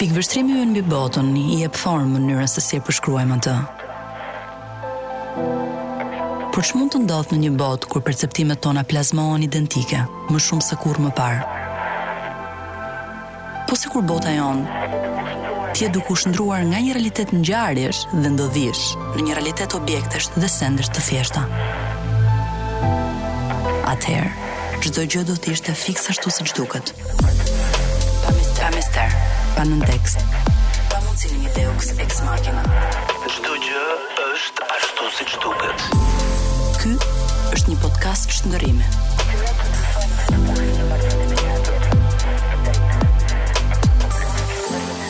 Pikëvështrimi ynë mbi botën i jep formë mënyrës se si e përshkruajmë atë. Por ç'mund të ndodhë në një botë kur perceptimet tona plazmohen identike, më shumë se kurrë më parë? Po sikur bota jonë të jetë duke u shndërruar nga një realitet ngjarjesh dhe ndodhish në një realitet objektesh dhe sendesh të thjeshta. Atëherë, çdo gjë do të ishte fiks ashtu siç duket. Pa mister, pa mister, pa nëntekst. Pa mundësi një Deus ex machina. Çdo gjë Është ashtu siç duket. Ky është një podcast shndërrimi.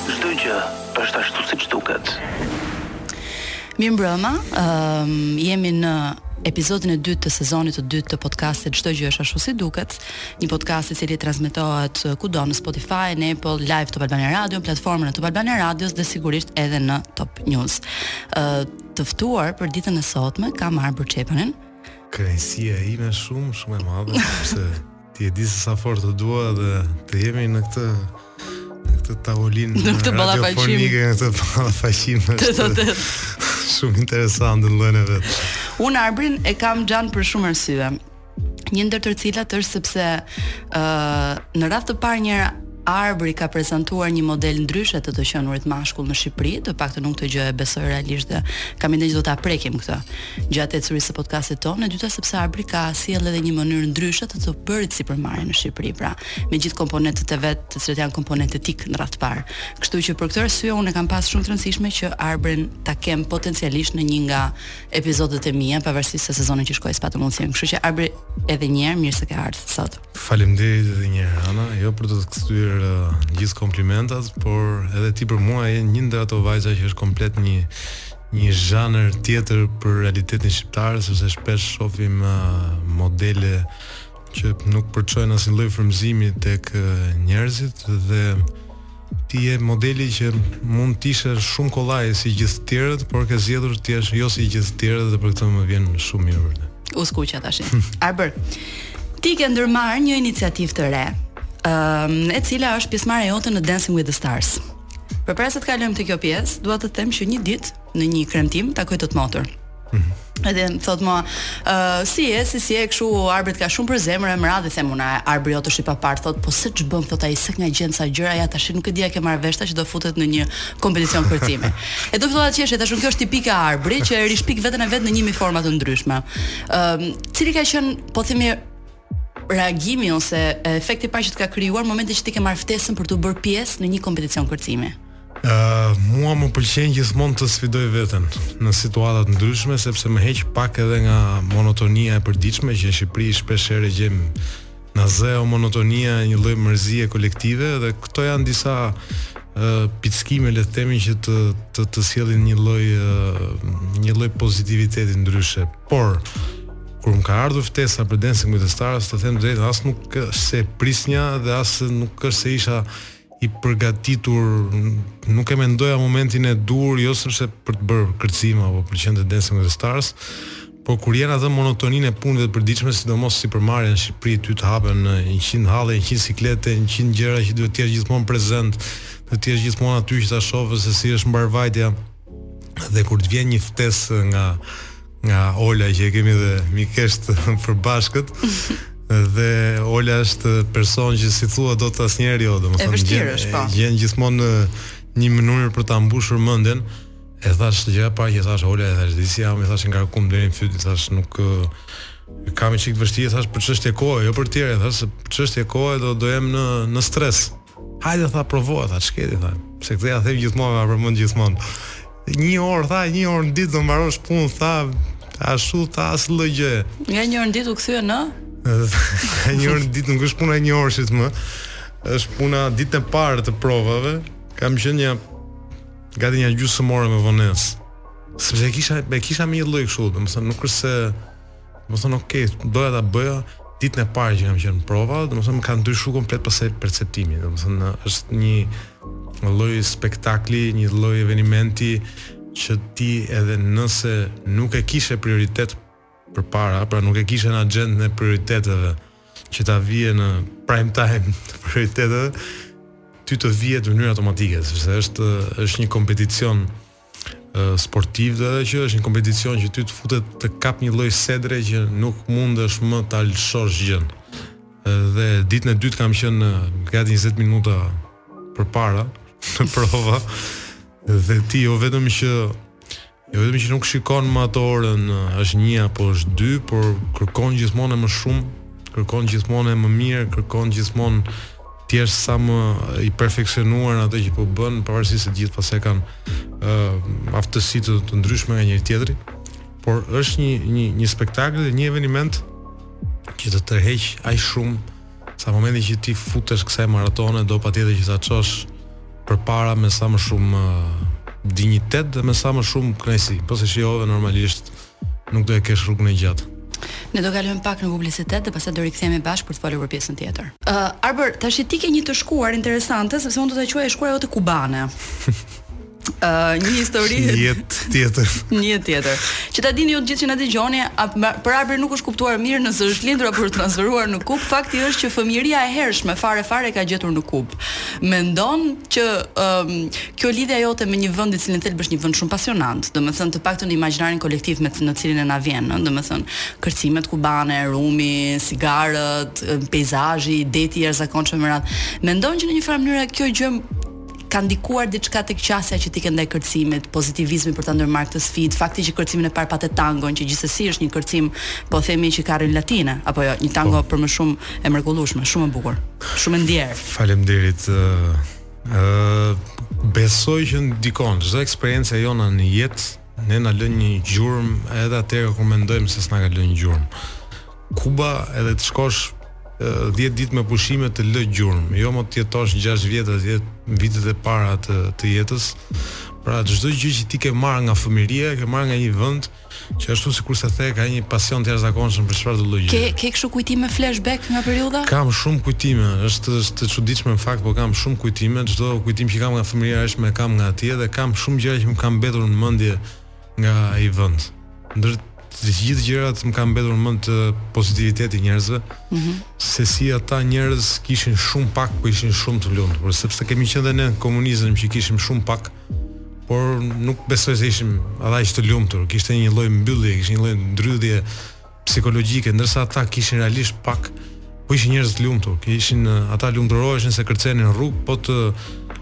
Çdo gjë është ashtu siç duket. Mirëmbrëma, um, jemi në episodin e dytë të sezonit të dytë të podcastit Çdo gjë është ashtu si duket. Një podcast i cili transmetohet uh, kudo në Spotify, në Apple, live Top Albania Radio, në platformën e Top Albania Radios dhe sigurisht edhe në Top News. Ë uh, të ftuar për ditën e sotme kam Arbër Çepanin. Kënaqësia ime shumë, shumë e madhe, sepse ti e di se sa fort të dua dhe të jemi në këtë në këtë tavolinë në këtë ballafaqim, në këtë ballafaqim. Të thotë shumë interesant në llojin e vet. Unë Arbrin e kam xhan për shumë arsye. një ndër të cilat është sepse ë uh, në radhë të parë një Arbri ka prezantuar një model ndryshe të të qenurit mashkull në Shqipëri, të paktën unë këtë gjë e besoj realisht dhe kam ndonjë do ta prekim këtë. Gjatë ecurisë së podcastit tonë, e dyta sepse Arbri ka sjell edhe një mënyrë ndryshe të të bërit sipërmarrje në Shqipëri, pra, me gjithë komponentët e vet, të cilët janë komponentë etik në radhë të parë. Kështu që për këtë arsye unë kam pas shumë të rëndësishme që Arbrin ta kem potencialisht në një nga episodet e mia, pavarësisht se sezoni që shkoi s'pata mundësinë. Kështu që Arbri edhe një herë mirë se ke ardhur sot. Faleminderit edhe një herë Ana, jo për të të kthyer uh, gjithë komplimentat, por edhe ti për mua je një ndër ato vajza që është komplet një një zhanër tjetër për realitetin shqiptar, sepse shpesh shofim uh, modele që nuk përçojnë asnjë lloj frymëzimi tek njerëzit dhe ti je modeli që mund të ishe shumë kollaj si gjithë të tjerët, por ke zgjedhur të jesh jo si gjithë të tjerët dhe për këtë më vjen shumë mirë vërtet. U skuqa tash. Arbër. Ti ke ndërmarr një iniciativë të re, um, e cila është pjesëmarrja jote në Dancing with the Stars. Përpara se të kalojmë te kjo pjesë, dua të them që një ditë në një kremtim takoj tët motër. Mhm. Edhe më thot mua, uh, si është, si si është, kështu Arbrin e ka shumë për zemër edhe them unë, Arbri jot është i papar, thot, po se ç'bën thot ai se nga i gjen ca gjëra ja tash nuk e di a ke marr vesh tash do futet në një kompeticion kërcimi. edhe fillova të qesh thashë kjo është tipike Arbri që e rishpik veten e vet në një mijë forma të ndryshme. Ëm, um, cili ka qenë, po themi reagimi ose efekti i parë që të ka krijuar momentin që ti ke marrë ftesën për t'u bërë pjesë në një kompeticion kërcimi? Ë, uh, mua më pëlqen gjithmonë të sfidoj veten në situata të ndryshme sepse më heq pak edhe nga monotonia e përditshme që në Shqipëri shpesh herë dhe na zë ajo monotonia një lloj mërzie kolektive dhe këto janë disa uh, pickime le të themi që të të të sjellin një lloj uh, një lloj pozitiviteti ndryshe Por kur më ka ardhur ftesa për Dancing with the Stars, të them të drejtën, as nuk se e prisja dhe as nuk është se isha i përgatitur, nuk e mendoja momentin e duhur, jo sepse për të bërë kërcim apo për të qenë te Dancing with the Stars, por kur je në atë monotoninë e punëve të përditshme, sidomos sipërmarrja në Shqipëri, ty të hapen 100 halle, 100 siklete, 100 gjëra që duhet të jesh gjithmonë prezent, duhet të jesh gjithmonë aty që ta shohësh se si është mbarëvajtja dhe kur të vjen një ftesë nga nga Ola që e kemi dhe mikeshë të përbashkët dhe Ola është person që s'i thua dot asnjëherë jo, domethënë e vështirë është po. Gjen gjithmonë një mënyrë për ta mbushur mendjen. I thashë gjëja e parë që thashë Ola i thashë di si jam i thashë nga puna deri në fyt thashë nuk e kam çik vështirë thashë për çështje kohe jo për tjerë thashë çështje kohe do do jem në në stres. Hajde tha provoje tha ç'ke ti tha. Se këtë ja them gjithmonë, ma përmend gjithmonë. Një orë tha, një orë në ditë do mbarosh punë tha, ashtu tha asnjë lloj gjëje. Nga një orë në ditë u kthye në një orë në ditë nuk është puna një orëshit më. Është puna ditën e parë të provave. Kam qenë një gati një gjysmë ore me vonesë. Sepse kisha e kisha me një lloj kështu, domethënë nuk është se Domethënë, okay, doja ta bëja ditën e parë që kam qenë në prova, domethënë më ka ndryshuar komplet pastaj perceptimi. Domethënë është një lloj spektakli, një lloj evenimenti që ti edhe nëse nuk e kishe prioritet përpara, pra nuk e kishe në agjendën e prioriteteve që ta vije në prime time të prioriteteve, ty të vihet në mënyrë automatike, sepse është është një kompeticion sportiv dhe edhe që është një kompeticion që ty të futet të kap një lloj sedre që nuk mundesh më ta lëshosh gjënë. Dhe ditën e dytë kam qenë gati 20 minuta përpara në prova dhe ti jo vetëm që jo vetëm që nuk shikon më atë orën është një apo është dy, por kërkon gjithmonë më shumë, kërkon gjithmonë më mirë, kërkon gjithmonë Të jesh sa më i perfeksionuar në atë që po bën, pavarësisht se gjithë pastaj kanë uh, aftësi të, të ndryshme nga njëri tjetri, por është një një një spektakël dhe një eveniment që të tërheq aq shumë sa momentin që t'i futesh kësaj maratone do patjetër që ta çosh përpara me sa më shumë uh, dinjitet dhe me sa më shumë kënaqësi. Po s'e shijove normalisht Nuk do e kesh rrugën e gjatë. Ne do kalojmë pak në publicitet dhe pastaj do rikthehemi bashkë për të folur për pjesën tjetër. Ë uh, Arbër, tash ti ke një të shkuar interesante sepse unë do ta quaj e shkuara jote kubane. Ë uh, një histori një jetë tjetër. një jetë tjetër. Që ta dini ju të gjithë që na dëgjoni, për Arbër nuk është kuptuar mirë nëse është lindur apo është transferuar në Kubë. Fakti është që fëmijëria e hershme fare fare e ka gjetur në Kubë. Mendon që ë um, Kjo lidhja jote me një vend i cili në thelb është një vend shumë pasionant, domethënë të paktën në imagjinarin kolektiv me të cilin na vjen, ëh, domethënë kërcimet kubane, rumi, cigaret, peizazhi, deti i jashtëzakonshëm e me radhë. Mendon që në një farë mënyre kjo gjë ka ndikuar diçka tek qasja që ti ke ndaj kërcimit, pozitivizmi për ta ndërmarrë këtë sfidë, fakti që kërcimin e parë pate tangon që gjithsesi është një kërcim po themi që ka rrënjë latine, apo jo, një tango po. për më shumë e mrekullueshme, shumë e bukur, shumë e ndjerë. Faleminderit. Ëh, besoj që ndikon çdo eksperiencë e jona në jetë, ne na lën një gjurmë edhe atëherë kur mendojmë se s'na ka lënë një gjurmë. Kuba edhe të shkosh 10 ditë me pushime të lë gjurmë, jo më të jetosh 6 vjet atje vitet e para të të jetës. Pra çdo gjë që ti ke marrë nga fëmijëria, e ke marrë nga një vend Që ashtu sikurse the ka një pasion të jashtëzakonshëm për çfarëdo lloj gjëje. Ke ke kështu kujtime flashback nga periudha? Kam shumë kujtime, është është e çuditshme në fakt, por kam shumë kujtime, çdo kujtim që kam nga fëmijëria e hershme e kam nga atje dhe kam shumë gjëra që më kanë mbetur në mendje nga ai vend. Ndër të gjithë gjërat më ka mbetur në mendje pozitiviteti i njerëzve. Mm -hmm. Se si ata njerëz kishin shumë pak, po ishin shumë të lumtur, sepse kemi qenë dhe ne në komunizëm që kishim shumë pak. por nuk besoj se ishim edhe aq të lumtur. Kishte një lloj mbyllje, kishte një lloj ndrydhje psikologjike, ndërsa ata kishin realisht pak po ishin njerëz të lumtur, kishin ata lumturoheshin se kërcenin në rrugë, po të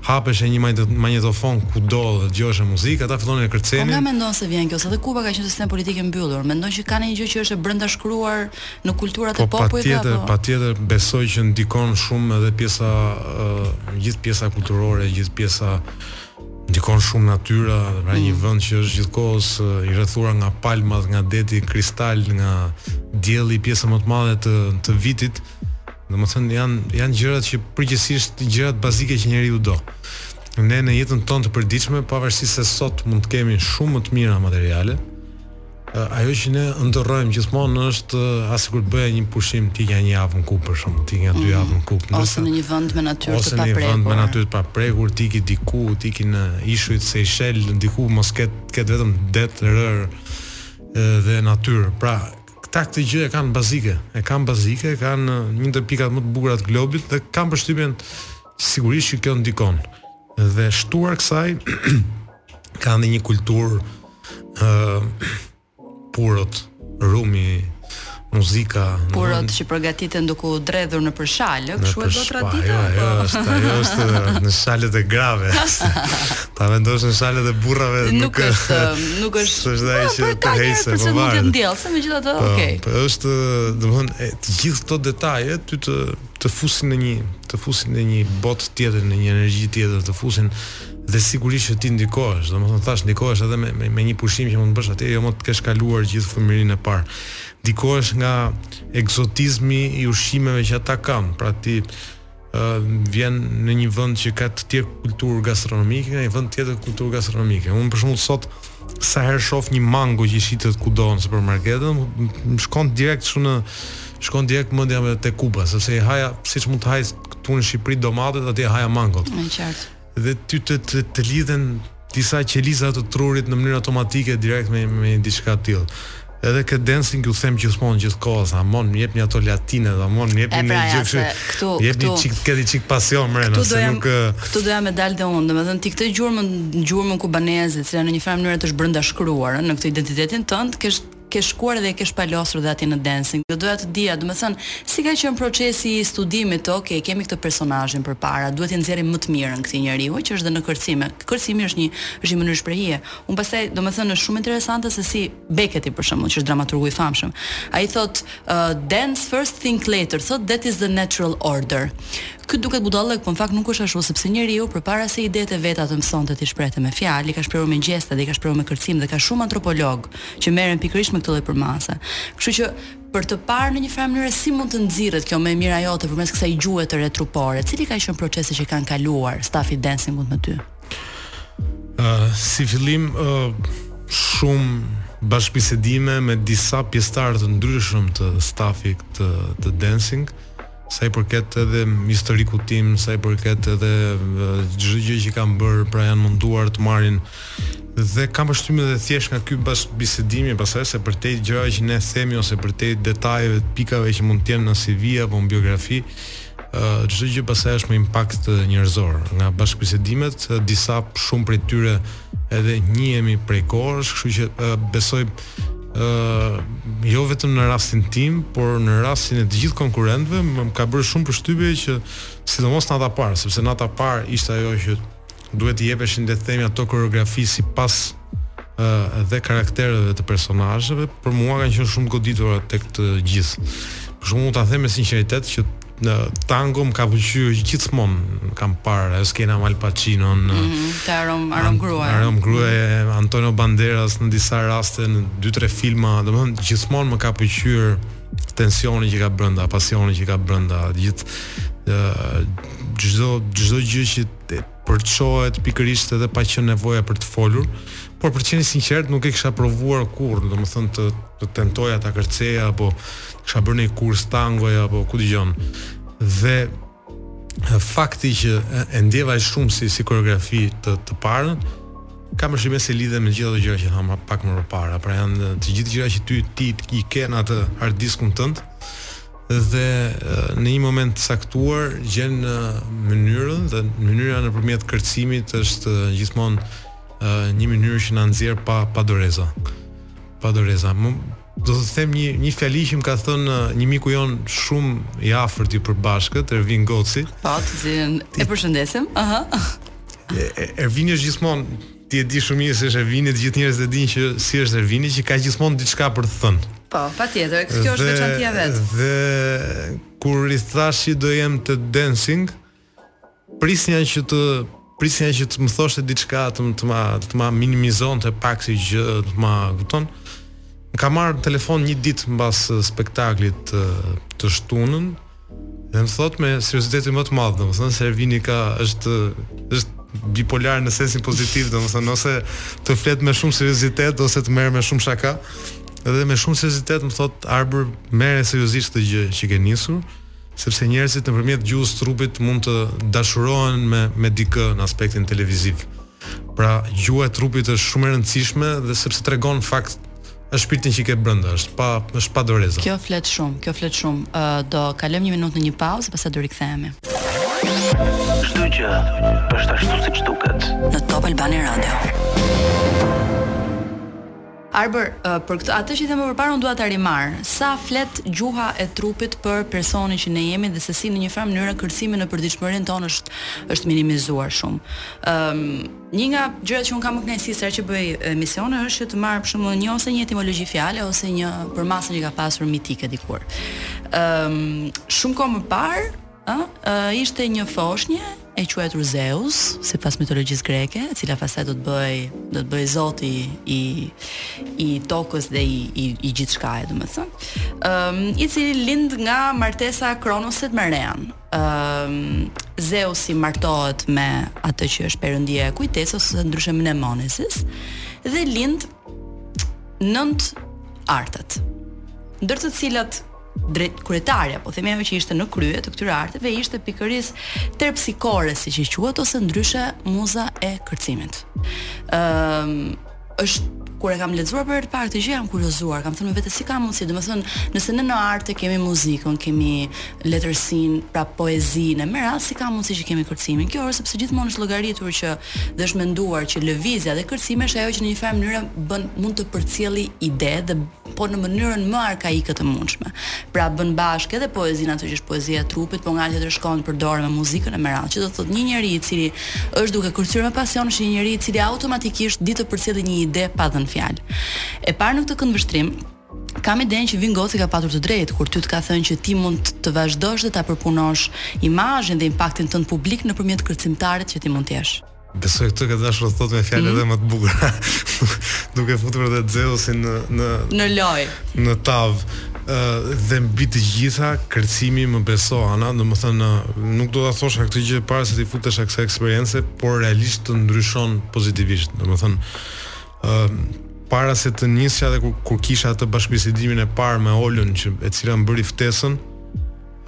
hapej një magnetofon kudo të dëgjohej muzikë, ata fillonin të kërcenin. Po nga mendon se vjen kjo? Se edhe Kuba ka qenë sistem politik i mbyllur. Mendon që kanë një gjë që është e brendashkruar në kulturat po, e popujve apo? Patjetër, patjetër besoj që ndikon shumë edhe pjesa uh, gjithë pjesa kulturore, gjithë pjesa ndikon shumë natyra, pra mm. një vend që është gjithë kohës i rrethuar nga palmat, nga deti kristal, nga dielli, pjesën më të madhe të të vitit. Domethënë janë janë gjërat që përgjithsisht gjërat bazike që njeriu do. Ne në jetën tonë të përditshme, pavarësisht se sot mund të kemi shumë më të mira materiale, Ajo që ne ëndërrojmë gjithmonë është ah sikur të bëja një pushim të ikja një javë në Kubë për shembull të ikja dy mhm. javë në Kubë, ose në një vend me natyrë të paprekur. Ose në një vend me natyrë të paprekur, të iki diku, të iki në ishujt Sejshel diku mos ketë, të ketë vetëm det rërë dhe natyrë. Pra, këta këtë gjë e kanë bazike, e kanë bazike, kanë një ndër pikat më të bukura të globit dhe kam përshtypjen sigurisht që kjo ndikon. Dhe shtuar kësaj kanë dhe një kulturë ë purot, rumi, muzika. Purot që përgatiten duke u dredhur nëpër shalë, kështu e do tradita. Jo, jo, po. është, ajo është në shalët e grave. Ta vendosh në shalët e burrave nuk, nuk është, nuk është. Është ai që të hejse, po mund të ndjell, se megjithatë, po, okay. Po është, domethënë, të gjithë këto detaje ty të të fusin në një, të fusin në një botë tjetër, në një energji tjetër, të fusin Dhe sigurisht që ti ndikohesh, domethënë thashë ndikohesh edhe me me një pushim që mund të bësh atje, jo më të kesh kaluar gjithë fëmijërinë e parë. Ndikohesh nga ekzotizmi i ushqimeve që ata kanë, pra ti ë vjen në një vend që ka tjetër kulturë gastronomike, në një vend tjetër kulturë gastronomike. Unë për shembull sot sa herë shoh një mango që shitet kudo në supermarket, më shkon direkt shumë më shkon direkt mendja me te Kuba, sepse i haja siç mund të ha këtu në Shqipëri domatet, atje haja mangot. E qartë. dhe ty të të, të lidhen disa qeliza të trurit në mënyrë automatike direkt me me një diçka të tillë. Edhe ke dancing ju them gjithmonë gjithë kohës, amon më jepni ato latine, amon më jepni pra, një gjë kështu. Këtu, jepni këtu, çik këtë çik pasion mre, këtu doja, nuk këtu doja me dalë dhe unë, domethënë ti këtë gjurmën, gjurmën kubaneze, e cila në një farë mënyre është brenda shkruar në këtë identitetin tënd, kesh ke shkruar dhe e ke shpalosur dhe aty në dancing, do doja të dija, domethënë, si ka qenë procesi i studimit të, ok, e kemi këtë personazhin përpara, duhet t'i nxjerrim më të mirën këtij njeriu, që është dhe në kërcime, kërcimi është një, është një mënyrë shprehie. Pastaj, domethënë, është shumë interesante se si Beketi, për shembull, që është dramaturgu i famshëm, ai thotë, ë, dance first, think later, thotë that is the natural order. Ky duket budallëk, po në fakt nuk është ashtu, sepse njeriu përpara se idetë e veta të mësonte t'i shprehte me fjalë, i ka shprehur me gjeste dhe i ka shprehur me kërcim dhe ka shumë antropologë, që merren pikërisht me këtë lloj përmase. Kështu që për të parë në një farë mënyre si mund të nxirret kjo më e mira jote përmes kësaj gjuhe të re trupore. Cili ka qenë procesi që kanë kaluar stafi i dancingut me ty? Ë uh, si fillim ë uh, shumë bashkëbisedime me disa pjesëtarë të ndryshëm të stafit të, të dancing. Sa i përket edhe historikut tim, sa i përket edhe çdo gjë që kanë bërë, pra janë munduar të marrin dhe kam përshtypjen edhe thjesht nga ky bashkëbisedimi pasaj se përtej gjërave që ne themi ose përtej detajeve të pikave që mund të jenë në CV apo në biografi, çdo gjë pasaj është me impakt njerëzor. Nga bashkëbisedimet, disa shumë prej tyre edhe njihemi prej kohësh, kështu që besoj ë jo vetëm në rastin tim, por në rastin e të gjithë konkurrentëve, më ka bërë shumë përshtypje që sidomos nata parë, sepse nata parë ishte ajo që duhet të jepeshin le të themi ato koreografi sipas ë dhe karaktereve të personazheve, për mua kanë qenë shumë të goditura tek të gjithë. Për shembull, ta them me sinqeritet që Tango më ka pëlqyer gjithmonë, kam parë ato skena me Al Pacino në mm -hmm, te Aromë, Aromë gruaje. Aromë gruaje mm -hmm. Antonio Banderas në disa raste në 2-3 filma, domethënë gjithmonë më ka pëlqyer tensioni që ka brenda, pasioni që ka brenda, gjithë çdo çdo gjë që përçohet pikërisht edhe pa qenë nevoja për të folur, por për të qenë i sinqertë nuk e kisha provuar kurrë, domethënë të të tentoja ta kërceja apo kisha bërë një kurs tangoja apo ku di unë. Dhe fakti që e ndjeva aq shumë si si koreografi të të parën, kam përshtypjen se lidhet me gjithë ato gjëra që thashë pak më parë, pra janë të gjitha gjëra që ty ti i ke në atë hard diskun tënd. dhe në një moment të caktuar gjen mënyrën dhe mënyra nëpërmjet kërcimit është gjithmonë një mënyrë që na nxjerr pa pa doreza. Pa doreza. Më, do të them një një fjali që më ka thënë një miku jonë shumë i afërt i përbashkët, Ervin Goci. Po, të cilin e përshëndesim. Aha. Ervin është gjithmonë Ti e di shumë mirë si është Ervini, të gjithë njerëzit e dinë që si është Ervini që ka gjithmonë diçka për të thënë. Po, patjetër, kjo është veçantia e vet. Dhe kur i thashë që do jem te Dancing, prisnja që të prisnja që të më thoshte diçka të më të ma të ma minimizonte pak si gjë, të, më kupton. Më ka marrë në telefon një ditë mbas spektaklit të, të shtunën, Dhe më thotë me seriozitetin më të madh, domethënë se Ervini ka është është bipolar në sensin pozitiv, domethënë ose të flet me shumë seriozitet ose të merr me shumë shaka. Dhe me shumë seriozitet më thotë Arbër, merre seriozisht këtë gjë që ke nisur, sepse njerëzit nëpërmjet gjuhës së trupit mund të dashurohen me me dikë në aspektin televiziv. Pra, gjuha e trupit është shumë e rëndësishme dhe sepse tregon fakt E shpirtin që ke brënda, është pa është pa doreza. Kjo flet shumë, kjo flet shumë. Ë do kalojmë një minutë në një pauzë, pastaj do rikthehemi. Çdo gjë është ashtu siç duket. Në Top Albania Radio. Arbër, për këtë atë që thamë më parë, unë dua ta rimarr. Sa flet gjuha e trupit për personin që ne jemi dhe se si në një farë mënyre kërcimi në përditshmërinë tonë është është minimizuar shumë. Ëm um, Një nga gjërat që un kam më kënaqësi sa herë që bëj emisione është që të marr për shembull një ose një etimologji fjale ose një përmasë që ka pasur mitike dikur. Ëm um, shumë kohë më parë, ë, uh, ishte një foshnje e quajtur Zeus, sipas mitologjisë greke, e cila pastaj do të bëj do të bëhej zoti i i tokës dhe i i, i gjithçka, domethënë. Ëm um, i cili lind nga martesa e Kronosit me Rean. ëm Zeusi martohet me atë që është perëndia e kujtesës ose ndryshe Mnemonesis dhe lind nënt artet. Ndër të cilat kryetarja, po themi ajo që ishte në krye të këtyre arteve ishte pikërisht Terpsikore siç i quhet ose ndryshe muza e kërcimit. Ëm Është kur e kam lexuar për herë të parë këtë gjë jam kuriozuar, kam thënë me vete si ka mundësi, domethënë, nëse në nënt arte kemi muzikën, kemi letërsinë, pra poezinë, e me radhë si ka mundësi që kemi kërcimin. Kjo është sepse gjithmonë është llogaritur që dhe është menduar që lëvizja dhe kërcimi është ajo që në një farë mënyrë bën mund të përcjelli ide dhe por në mënyrën më arkaike të mundshme. Pra bën bashkë edhe poezinë atë që është poezia e trupit, por nga ana tjetër shkon për dore me muzikën e me radhë, që do të thotë një njeri i cili është duke kërcyer me pasion është një njeri i cili automatikisht di të përcjellë një ide pa thënë fjalë. E parë në këtë këndvështrim, kam idenë që Vin Goci ka patur të drejtë kur ty të ka thënë që ti mund të vazhdosh dhe ta përpunosh imazhin dhe impaktin tënd publik nëpërmjet kërcimtarit që ti mund të jesh. Besoj këtë ka dashur të thot me fjalë edhe më të bukura. Duke futur edhe Zeusin në në në loj. Në tav. Ë dhe mbi të gjitha kërcimi më beso Ana, domethënë nuk do ta thosha këtë gjë para se t'i futesha kësaj eksperience, por realisht të ndryshon pozitivisht. Domethënë ë para se të nisja dhe kur, kur kisha atë bashkëbisedimin e parë me Olën që e cila më bëri ftesën,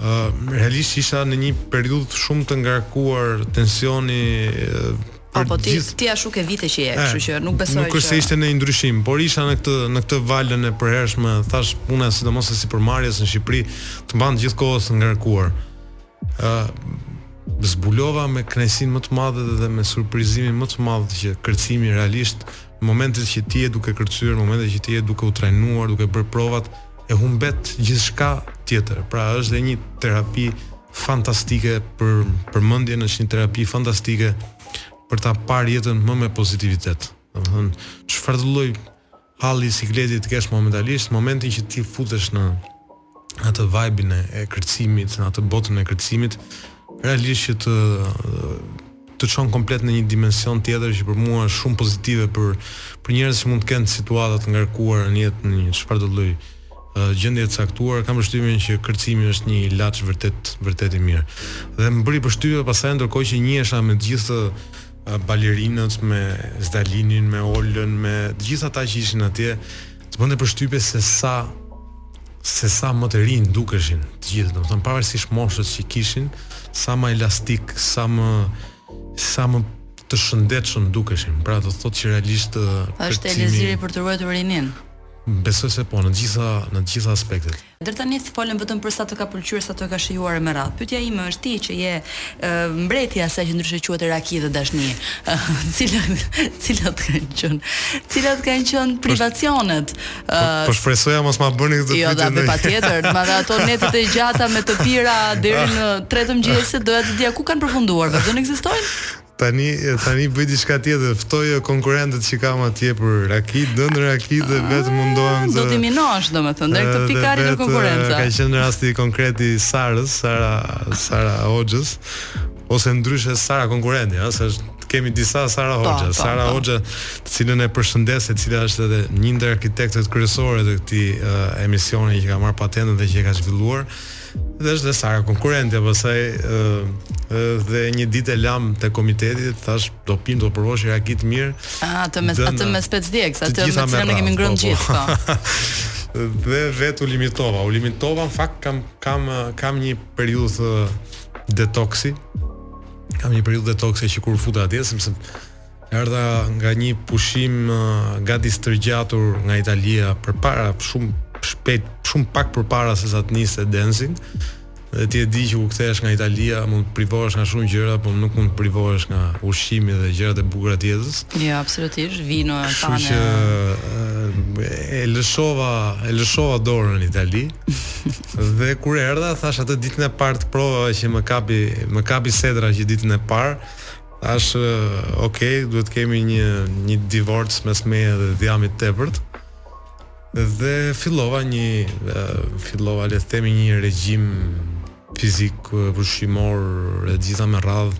Uh, realisht isha në një periudhë shumë të ngarkuar tensioni uh, apo, ti, gjithë ti ashtu ke vite që je, eh, kështu që nuk besoj nuk është se ishte një ndryshim, por isha në këtë në këtë valën e përhershme, thash puna sidomos e sipërmarrjes në Shqipëri të mban gjithë kohës të ngarkuar. ë uh, zbulova me kënaqësinë më të madhe dhe me surprizimin më të madh që kërcimi realisht momentet që ti je duke kërcyer, momentet që ti je duke u trajnuar, duke bërë provat, e humbet gjithçka tjetër. Pra është dhe një terapi fantastike për për mendjen, është një terapi fantastike për ta parë jetën më me pozitivitet. Domethënë, çfarëdo lloj halli sikleti të kesh momentalisht, momentin që ti futesh në në atë vajbin e, e kërcimit, në atë botën e kërcimit, realisht që të të çon komplet në një dimension tjetër që për mua është shumë pozitive për për njerëz që mund të kenë situata të ngarkuara në jetë në një çfarëdo lloj gjendje të caktuar, kam përshtypjen që kërcimi është një ilaç vërtet vërtet i mirë. Dhe më bëri përshtypje pastaj ndërkohë që njihesha me të gjithë balerinët me Zdalinin, me Olën, me të gjithë ata që ishin atje, Të bënte përshtypje se sa se sa më të rinj dukeshin të gjithë, domethënë pavarësisht moshës që kishin, sa më elastik, sa më sa më të shëndetshëm dukeshin. Pra do thotë që realisht është eliksiri për të ruajtur rininë. Besoj se po, në gjitha në gjitha aspektet. Deri tani folëm vetëm për sa të ka pëlqyer, sa të ka shijuar e me radhë. Pyetja ime është ti që je mbreti i asaj që ndryshe quhet raki dhe dashni, cilat cilat kanë qenë? Cilat kanë qenë privacionet? Po, po shpresoja mos ma bëni këtë pyetje. Jo, dhe patjetër, me ato netët e gjata me të pira deri në 3 të mëngjesit, doja të dija ku kanë përfunduar, vazhdojnë ekzistojnë? Tani tani bëj diçka tjetër, ftoj konkurrentët që kam atje për raki, nëntë raki dhe vetë mundohem ah, të Do t'i minosh, domethënë, drejt e pikërisht konkurrencën. Ka qenë rasti konkret i Sarës, Sara Sara Hoxhës ose ndryshe Sara konkurrente, ëh, se është kemi disa Sara po, Hoxha, po, Sara po. Hoxha, të cilën e përshëndes, e cila është edhe një ndër arkitektët kryesorë të këtij uh, emisioni që ka marrë patentën dhe që e ka zhvilluar. Dhe është dhe Sara konkurrente, pastaj ë dhe një ditë e lamë te komiteti, thashë do pimë do provosh raki të mirë. Ah, atë me atë me spec djeg, atë me cilën e kemi ngrënë po, po. gjithë, po. dhe vetë u limitova, u limitova në fakt kam kam kam një periudhë detoksi. Kam një periudhë detoksi që kur u futa atje, sepse Erdha nga një pushim gati stërgjatur nga Italia përpara shumë shpejt, shumë pak përpara se sa të niste dancing. Dhe ti e di që kur kthehesh nga Italia, mund të privohesh nga shumë gjëra, por nuk mund të privohesh nga ushqimi dhe gjërat e bukura të jetës. Jo, absolutisht, vino e pane. Kështu që e lëshova, e lëshova dorën në Itali. dhe kur erdha, thashë atë ditën e parë të provave që më kapi, më kapi sedra që ditën e parë, Thash ok, duhet të kemi një një divorc mes meje dhe dhjamit të tepërt. Dhe fillova një fillova le të themi një regjim fizik ushqimor e të gjitha me radh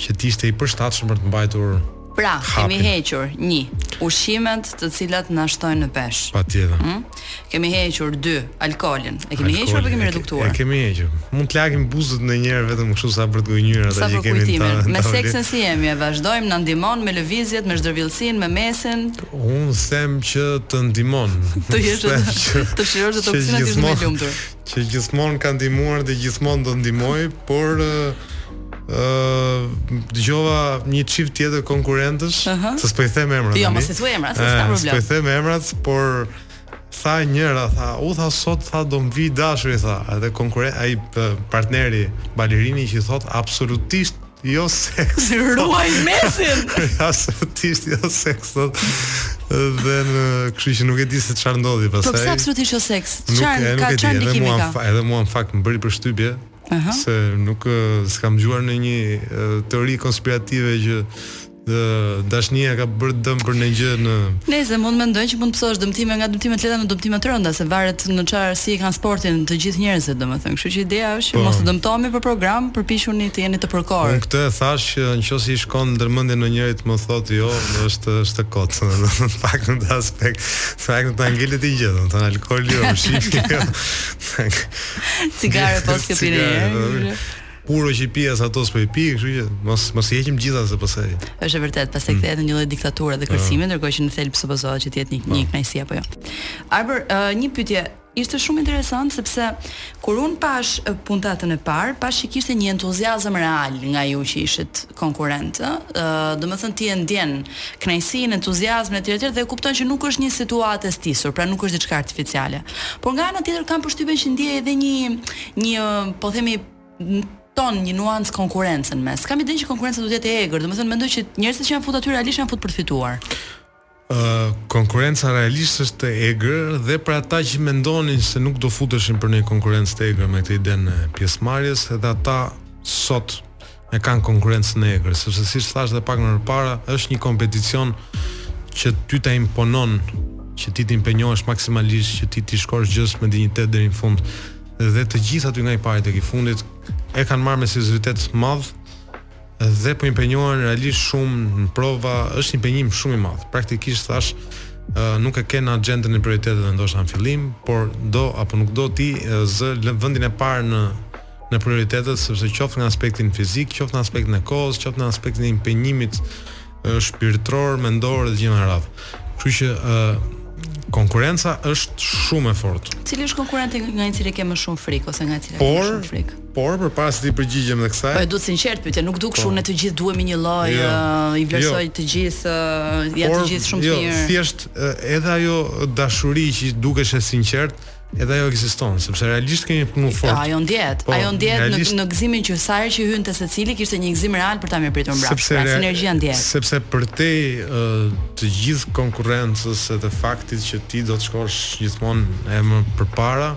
që të ishte i përshtatshëm për të mbajtur Pra, hapin. kemi hequr një ushqimet të cilat na shtojnë në peshë. Patjetër. Mm? Kemi hequr dy alkolin. E kemi hequr apo kemi reduktuar? E kemi hequr. Mund të lagim buzët ndonjëherë vetëm kështu sa për të gënjyer ata që kemi në ta. Me seksin si jemi, e vazhdojmë na ndihmon me lëvizjet, me zhdërvjellësinë, me mesin. Unë them që të ndihmon. Të jesh të shijosh ato opsione që më lumtur. që gjithmonë ka ndihmuar dhe gjithmonë do ndihmojë, por ë dëgjova një çift tjetër konkurrentësh, uh -huh. se s'po i them emrat. Jo, mos i thuaj emrat, s'ka problem. S'po i them emrat, por tha njëra, tha, u tha sot tha do bëj dashuri tha, edhe konkurrent ai partneri balerini që thot absolutisht Jo seks. Ruaj mesin. Absolutisht jo seks. Dhe në, kështu që nuk e di se çfarë ndodhi pastaj. Po pse absolutisht jo seks? Çfarë ka çfarë ndikimi ka? Edhe mua në fakt më bëri përshtypje se nuk s'kam dëgjuar ndonjë teori konspirative që Dashnia ka bërë dëm për ndonjë gjë në. Nëse mund mendojnë që mund të pësosh dëmtime nga dëmtime të lehta në dëmtime të rënda, se varet në çfarë si e kanë sportin të gjithë njerëzit, domethënë. Kështu që ideja është që mos të dëmtohemi për program, përpiquni të jeni të përkorë. Unë këtë e thashë që nëse i shkon ndërmendja ndonjërit të më thotë jo, është është kot. Në fakt në këtë aspekt, në fakt nuk të ngelet ty gjë, domethënë alkooli jo, ushqimi jo. Cigare po s'ke pirë ndonjëherë? Puro që i pija as ato s'po i pi, kështu që mos mos i heqim të gjitha se pastaj. Është e vërtetë, pastaj mm. kthehet në një lloj diktature dhe kërcimi, ah. ndërkohë që në thelb supozohet që të jetë një një ah. kënaqësi apo jo. Arbër, uh, një pyetje, ishte shumë interesant sepse kur un pash puntatën e parë, pash që kishte një entuziazëm real nga ju që ishit konkurrent ë domethënë ti e ndjen kënaqësinë entuziazmin etj etj dhe e kupton që nuk është një situatë e stisur pra nuk është diçka artificiale por nga ana tjetër kam përshtypjen që ndihet edhe një një po themi ton një nuancë konkurrencë në mes kam idenë që konkurrenca do të jetë e egër domethënë mendoj që njerëzit që janë fut aty realisht janë fut për të fituar konkurrenca realisht është e egër dhe për ata që mendonin se nuk do futeshin për një konkurrencë të egër me këtë idenë e pjesëmarrjes, edhe ata sot e kanë konkurrencën e egër, sepse siç thashë edhe pak më parë, është një kompeticion që ty ta imponon që ti të impenjohesh maksimalisht që ti t'i shkosh gjësë me dinjitet deri në fund dhe të gjithë aty nga i pari tek i fundit e kanë marrë me seriozitet të madh dhe po impenjohen realisht shumë në prova, është impenjim shumë i madh. Praktikisht thashë nuk e ke në axhendën e prioriteteve ndoshta në fillim, por do apo nuk do të zë vendin e parë në në prioritetet sepse qoftë në aspektin fizik, qoftë në aspektin e kohës, qoftë në aspektin e impenjimit shpirtëror, mendor dhe të gjitha me radhë. Kështu që ë konkurrenca është shumë e fortë. Cili është konkurrenti nga i cili ke më shumë frikë ose nga i cili ke më shumë frikë? Por, por përpara se t'i përgjigjem edhe kësaj. Po e du sinqert pyetje, nuk duk po. shumë ne të gjithë duhemi njëlloj, jo, i jo. vlerësoj jo. të gjithë, janë të gjithë shumë jo, të mirë. Thjesht edhe ajo dashuri që dukej e sinqertë, Edhe ajo ekziston, sepse realisht kemi punu fort. Jo, ajo ndjehet. Po, ajo ndjehet realisht... në, në gëzimin që sa herë që hynte secili kishte një gëzim real për ta mirëpritur mbrapsht. Sepse pra, sinergjia ndjehet. Sepse përtej uh, të gjithë konkurrencës edhe faktit që ti do të shkosh gjithmonë e më përpara,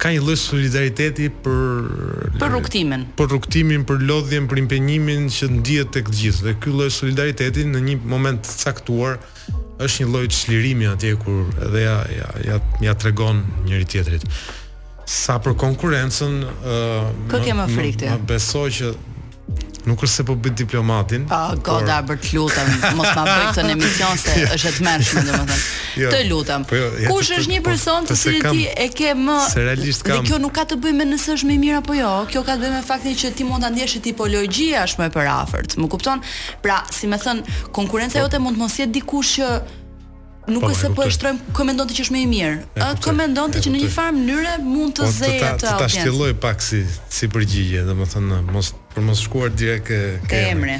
ka një lloj solidariteti për për rrugtimin. Për rrugtimin, për lodhjen, për impenjimin që ndihet tek të gjithë. Dhe ky lloj solidariteti në një moment të caktuar është një lloj çlirimi atje kur edhe ia ia ia, ia tregon njëri-tjetrit. Sa për konkurrencën, ë uh, Kë ke më frikë ti? Besoj që nuk është se po bëj diplomatin. Po, oh, o Zot të lutem, mos ma bëj këtë në emision se jo. është e tmerrshme domethënë. Jo. Të lutem. Po, jo, Kush është një po, person të cilin ti e ke më se realisht kam. Dhe kjo nuk ka të bëjë me nëse është më i mirë apo jo. Kjo ka të bëjë me faktin që ti mund ta ndjesh te tipologjia më e përafërt. Më kupton? Pra, si me thënë, konkurrenca jote mund të mos jetë dikush që nuk po, është se po e shtrojmë kë mendon ti që është më i mirë. Ë kë mendon ti që në një farë mënyre mund të po, zërë atë audiencë. Ta shtjelloj pak si si përgjigje, domethënë për mos shkuar direkt ke ke emri.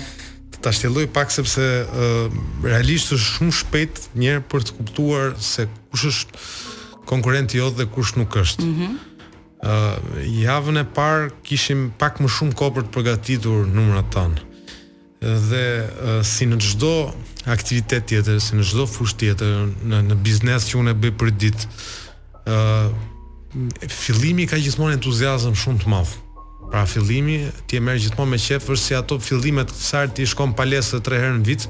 Ta shtjelloj pak sepse ë realisht është shumë shpejt një herë për të kuptuar se kush është konkurrenti jot dhe kush nuk është. Mhm. Mm javën e parë kishim pak më shumë kohë për të përgatitur numrat tanë. Dhe si në çdo aktivitet tjetër, si në çdo fushë tjetër, në në biznes që unë e bëj për ditë, ë fillimi ka gjithmonë entuziazëm shumë të madh. Pra fillimi ti e merr gjithmonë me qejf, është si ato fillimet saherë ti shkon palestër tre herë në vit,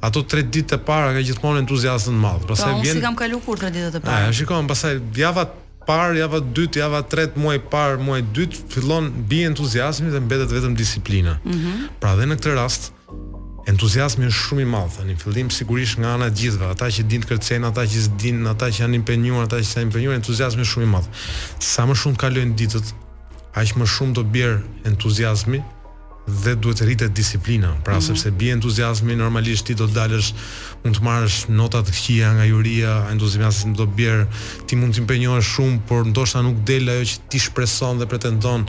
ato 3 ditët e para ka gjithmonë entuziazëm të madh. Pastaj po, vjen. Po, unë s'i kam kalu kurrë 3 ditët e para. Ja, shikon, pastaj java parë, java e dytë, java e tretë, muaji i parë, muaji i dytë fillon bie entuziazmi dhe mbetet vetëm disiplina. Mm -hmm. Pra dhe në këtë rast entuziazmi është shumë i madh tani. Në fillim sigurisht nga ana e të gjithëve, ata që dinë të kërcejnë, ata që s'din, ata që janë impenjuar, ata që s'janë impenjuar, entuziazmi është shumë i madh. Sa më shumë kalojnë ditët, aq më shumë do bjerë entuziazmi, dhe duhet të rritet disiplina, pra mm. sepse bie entuziazmi, normalisht ti do të dalësh, mund të marrësh nota të këqija nga juria, entuziazmi do të bjerë, ti mund të impenjohesh shumë, por ndoshta nuk del ajo që ti shpreson dhe pretendon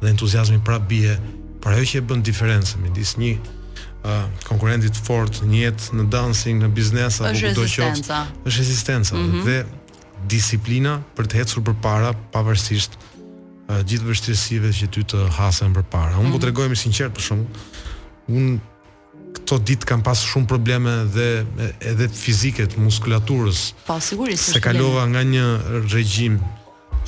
dhe entuziazmi prap bie, por ajo që e bën diferencën midis një uh, konkurrenti të fortë, një jetë në dancing, në biznes apo kudo qoftë, është rezistenca. Është rezistenca mm -hmm. dhe disiplina për të ecur përpara pavarësisht gjithë vështirësive që ty të hasen përpara. Unë po mhm. tregohem i sinqertë për shembull unë këto ditë kam pas shumë probleme dhe edhe fizike të muskulaturës. Po sigurisht. Se kalova nga një regjim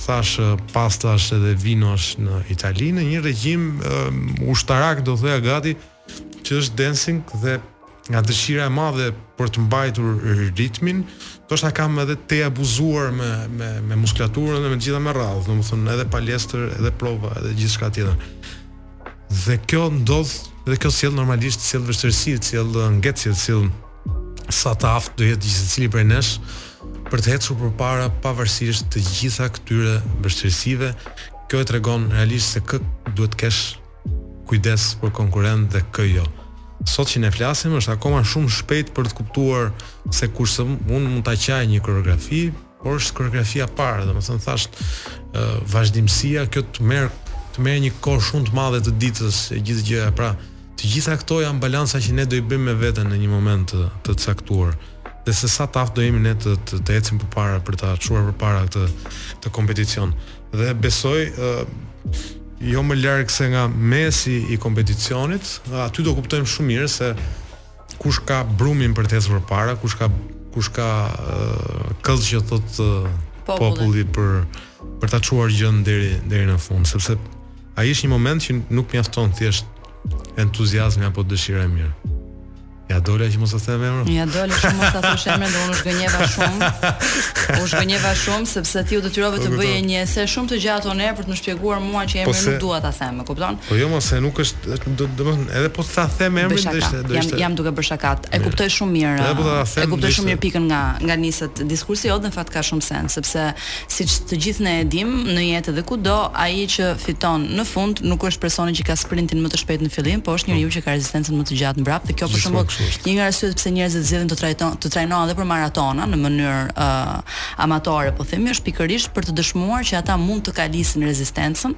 thashë pastash edhe vinosh në Itali në një regjim um, ushtarak do thoja gati që është dancing dhe nga dëshira e madhe për të mbajtur ritmin, ndoshta kam edhe tejabuzuar me me me muskulaturën dhe me të gjitha me radhë, domethënë edhe palestër, edhe prova, edhe gjithçka tjetër. Dhe kjo ndodh dhe kjo sjell normalisht sjell vështirësi, sjell uh, ngecje, sjell sa i aftë do jetë gjithsecili prej nesh për të ecur përpara pavarësisht të gjitha këtyre vështirësive. Kjo e tregon realisht se kë duhet të kesh Kujdes për konkurent dhe kë jo. Sot që ne flasim është akoma shumë shpejt për të kuptuar se kush se, unë mund ta qaj një koreografi, por është koreografia e parë, domethënë thashë ë vazhdimësia kjo të merr të merr një kohë shumë të madhe të ditës e gjithë gjëja. Pra, të gjitha këto janë balanca që ne do i bëjmë me veten në një moment të, të caktuar dhe se sa të aftë do jemi ne të të, të ecim përpara për ta çuar përpara këtë të kompeticion. Dhe besoj ë jo më larg se nga mesi i kompeticionit, aty do kuptojmë shumë mirë se kush ka brumin për të ecur përpara, kush ka kush ka këllqe thotë populli për për ta çuar gjënë deri deri në fund, sepse ai është një moment që nuk mjafton thjesht entuziazmi apo dëshira e mirë. Ia dola që mos e them emrin. Ia dole që mos ta thosh emrin, unë u zhgënjeva shumë. U zhgënjeva shumë sepse ti u detyrove të po, bëje një ese shumë të gjatë tonë për të më shpjeguar mua që po emrin nuk dua ta them, e kupton? Po jo, po se nuk është, do të them, edhe po të ta them emrin do ishte, do ishte. Jam jam duke bërë shakat. E kuptoj shumë mirë. Po e kuptoj shumë mirë pikën nga nga niset diskursi jot, në fakt ka shumë sens sepse Siç të gjithë ne e dimë, në jetë dhe kudo, ai që fiton në fund nuk është personi që ka sprintin më të shpejtë në fillim, po është njeriu po. që ka rezistencën më të gjatë mbrapa dhe kjo për shembull një nga arsyet pse njerëzit zgjedhin të trajnon të trajnohen edhe për maratona në mënyrë uh, amatore, po themi, është pikërisht për të dëshmuar që ata mund të kalisin rezistencën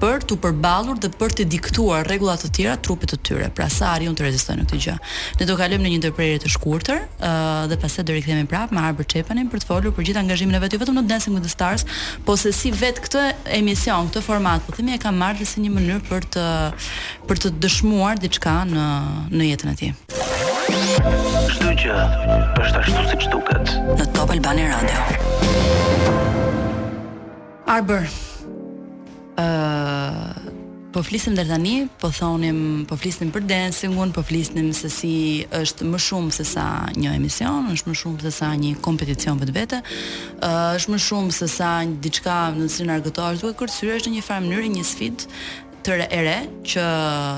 për t'u përballur dhe për të diktuar rregulla të tjera trupit të tyre. Pra sa arrijnë të rezistojnë në këtë gjë. Ne do kalojmë në një ndërprerje të shkurtër ë uh, dhe pastaj do rikthehemi prapë me Arbër Çepanin për të folur për gjithë angazhimin e vet jo vetëm në Dancing with the Stars, po se si vetë këtë emision, këtë format, po themi e ka marrë si një mënyrë për të për të dëshmuar diçka në në jetën e tij. Çdo gjë është ashtu siç duket. Në Top Albania Radio. Arbër. Ë uh, po flisnim deri tani, po thonim, po flisnim për dancingun, po flisnim se si është më shumë se sa një emision, është më shumë se sa një kompeticion vetvete. Ë uh, është më shumë se sa diçka në të cilën argëtohesh duke kërcyer në një farë mënyre një sfidë të re, e re që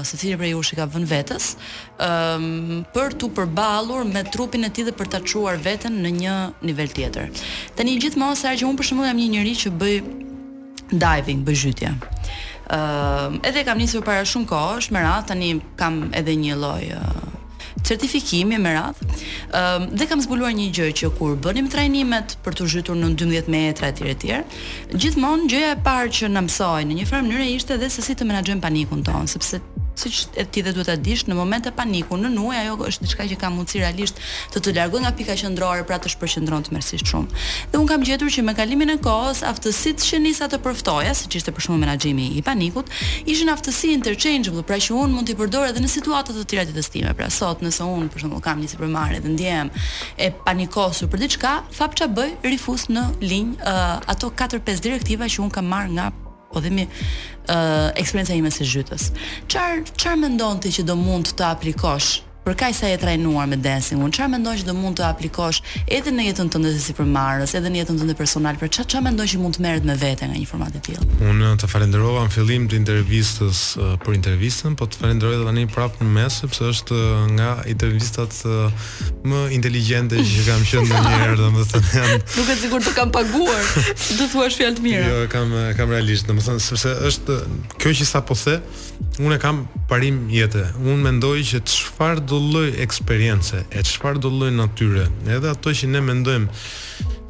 secili prej jush i ka vënë vetes, ë um, për t'u përballur me trupin e tij dhe për ta çuar veten në një nivel tjetër. Tani gjithmonë sa herë që unë për shembull jam një njeri që bëj diving, bëj zhytje. Ë uh, edhe kam nisur para shumë kohësh e me radhë, tani kam edhe një lloj uh, certifikimi me radhë. Ëm dhe kam zbuluar një gjë që kur bënim trajnimet për t'u zhytur nën 12 metra etj etj, gjithmonë gjëja e parë që na mësoi në një farë mënyre ishte dhe se si të menaxhojmë panikun tonë, sepse siç e di dhe duhet ta dish në momente paniku nën ujë ajo është diçka që ka mundësi realisht të të largojë nga pika qendrore pra të shpërqendron tmerrësisht shumë. Dhe unë kam gjetur që me kalimin e kohës aftësitë që nisa të përftoja, siç ishte për shembull menaxhimi i panikut, Ishin aftësi interchangeable, pra që unë mund t'i përdor edhe në situata të tjera të jetës time. Pra sot nëse unë për shembull kam një sipërmarrje dhe ndjehem e panikosur për diçka, fap ça bëj, rifus në linjë uh, ato 4-5 direktiva që unë kam marrë nga po themi uh, eksperienca ime si zhytëse. Çfarë çfarë mendon ti që do mund të aplikosh Për kaq sa je trajnuar me dancingun, çfarë mendon që do mund të aplikosh edhe në jetën tënde si sipërmarrës, edhe në jetën tënde personale, pra ça ça mendon që mund të merret me vete nga një format i tillë? Unë të falenderova në fillim të intervistës për intervistën, po të falenderoj edhe tani prapë në mes sepse është nga intervistat më inteligjente që kam qenë ndonjëherë, domethënë jam Duket sikur të kam paguar, të thuash fjalë të mira. Jo, e kam realisht, domethënë sepse është kjo që sapo the, Unë e kam parim jete. Unë mendoj që çfarëdo lloj eksperience, e çfarëdo lloj natyre, edhe ato që ne mendojmë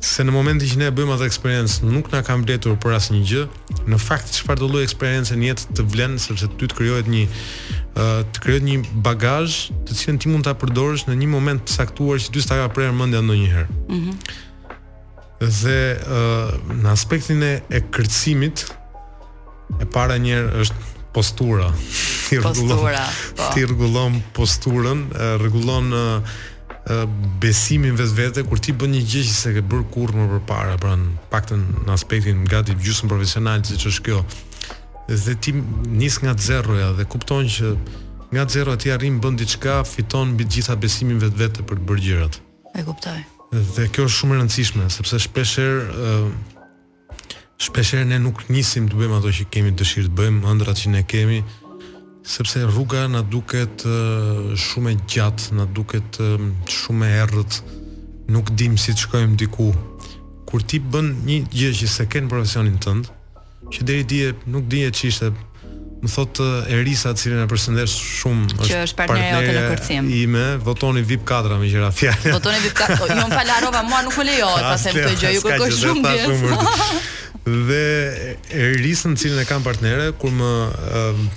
se në momentin që ne bëjmë atë eksperiencë nuk na kanë vlejtur për asnjë gjë, në fakt çfarëdo lloj eksperience në jetë të vlen sepse ty të krijohet një të krijohet një bagazh të cilin ti mund ta përdorësh në një moment të caktuar që ty s'ta ka prerë mendja ndonjëherë. Mhm. Mm Dhe ë në aspektin e e kërcimit e para njëherë është postura. Ti rregullon postura, po. ti rregullon posturën, rregullon besimin në vetvete kur ti bën një gjë që s'e ke bërë kurrë më përpara, pra të paktën në aspektin gati gjysmë profesional siç është kjo. Dhe ti nis nga zeroja dhe kupton që nga zero ti arrin bën diçka, fiton mbi të gjitha besimin në vetvete për të bërë gjërat. E kuptoj. Dhe kjo është shumë e rëndësishme, sepse shpesh herë shpesh herë ne nuk nisim të bëjmë ato që kemi dëshirë të bëjmë, ëndrrat që ne kemi, sepse rruga na duket shumë e gjatë, na duket shumë e errët. Nuk dimë si të shkojmë diku. Kur ti bën një gjë që s'e ke në profesionin tënd, Që deri dje nuk dije ç'ishte. Më thotë Erisa, të cilën e përshëndes shumë, është që është partnerja jote në kërcim. Ime, votoni VIP 4 me tjera fjalë. Votoni VIP 4. Po, jo, më fal harrova, mua nuk më lejohet ta them këtë gjë, ju kërkoj shumë ndjesë. Dhe Erisën, të cilën e kam partnere, kur më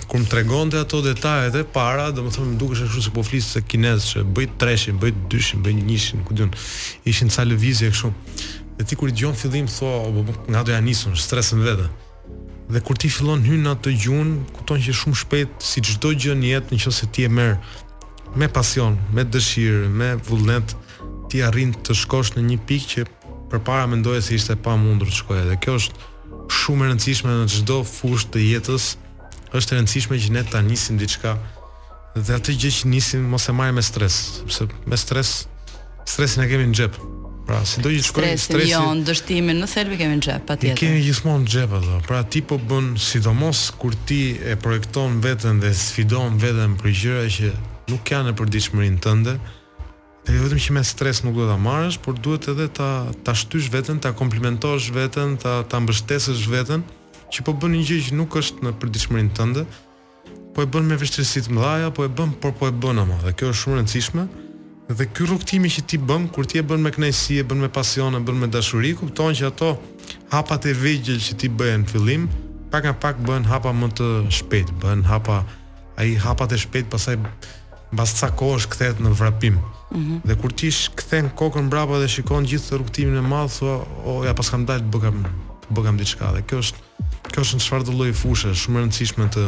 kur më tregonte ato detajet e para, domethënë më dukeshin kështu sikur po fliste kinezçe bëj treshin, bëj dyshin, bëj njëshin, ku di unë. Ishin ca lëvizje kështu. Dhe ti kur i dëgjon në fillim thua, o po nga do ia nis unë, streson veten. Dhe kur ti fillon hyn në atë gjuhë, kupton që shumë shpejt si çdo gjë në jetë, në qoftë se ti e merr me pasion, me dëshirë, me vullnet, ti arrin të shkosh në një pikë që përpara mendoje se ishte e pamundur të shkoje. Dhe kjo është shumë e rëndësishme në çdo fushë të jetës. Është e rëndësishme që ne ta nisim diçka Dhe atë gjë që nisim mos e marrim me stres, sepse me stres stresin e kemi në xhep. Pra, sido që të shkojë. Stresin, jo, dështimin në thelb e kemi në xhep, patjetër. E kemi gjithmonë në xhep atë. Pra, ti po bën sidomos kur ti e projekton veten dhe sfidon veten për gjëra që nuk janë në përditshmërinë tënde. Dhe jo vetëm që me stres nuk duhet ta marrësh, por duhet edhe ta ta shtysh veten, ta komplimentosh veten, ta ta mbështesësh veten që po bën një gjë që nuk është në përditshmërinë tënde Po e bën me vështirësi të mëdha, po e bën, por po e bën ama dhe kjo është shumë e rëndësishme. Dhe ky rrugëtimi që ti bën, kur ti e bën me kënaqësi, e bën me pasion, e bën me dashuri, kupton që ato hapat e vegjël që ti bëje në fillim, pak nga pak bëhen hapa më të shpejt, bëhen hapa ai hapat e shpejt pastaj mbas ca kohësh kthehet në vrapim. Mm -hmm. Dhe kur ti kthen kokën mbrapa dhe shikon gjithë rrugëtimin e madh, thua, o ia paskam dalë të bëkam të bëkam diçka dhe kjo është Kjo është në çfarëdo lloj fushe, është shumë e rëndësishme të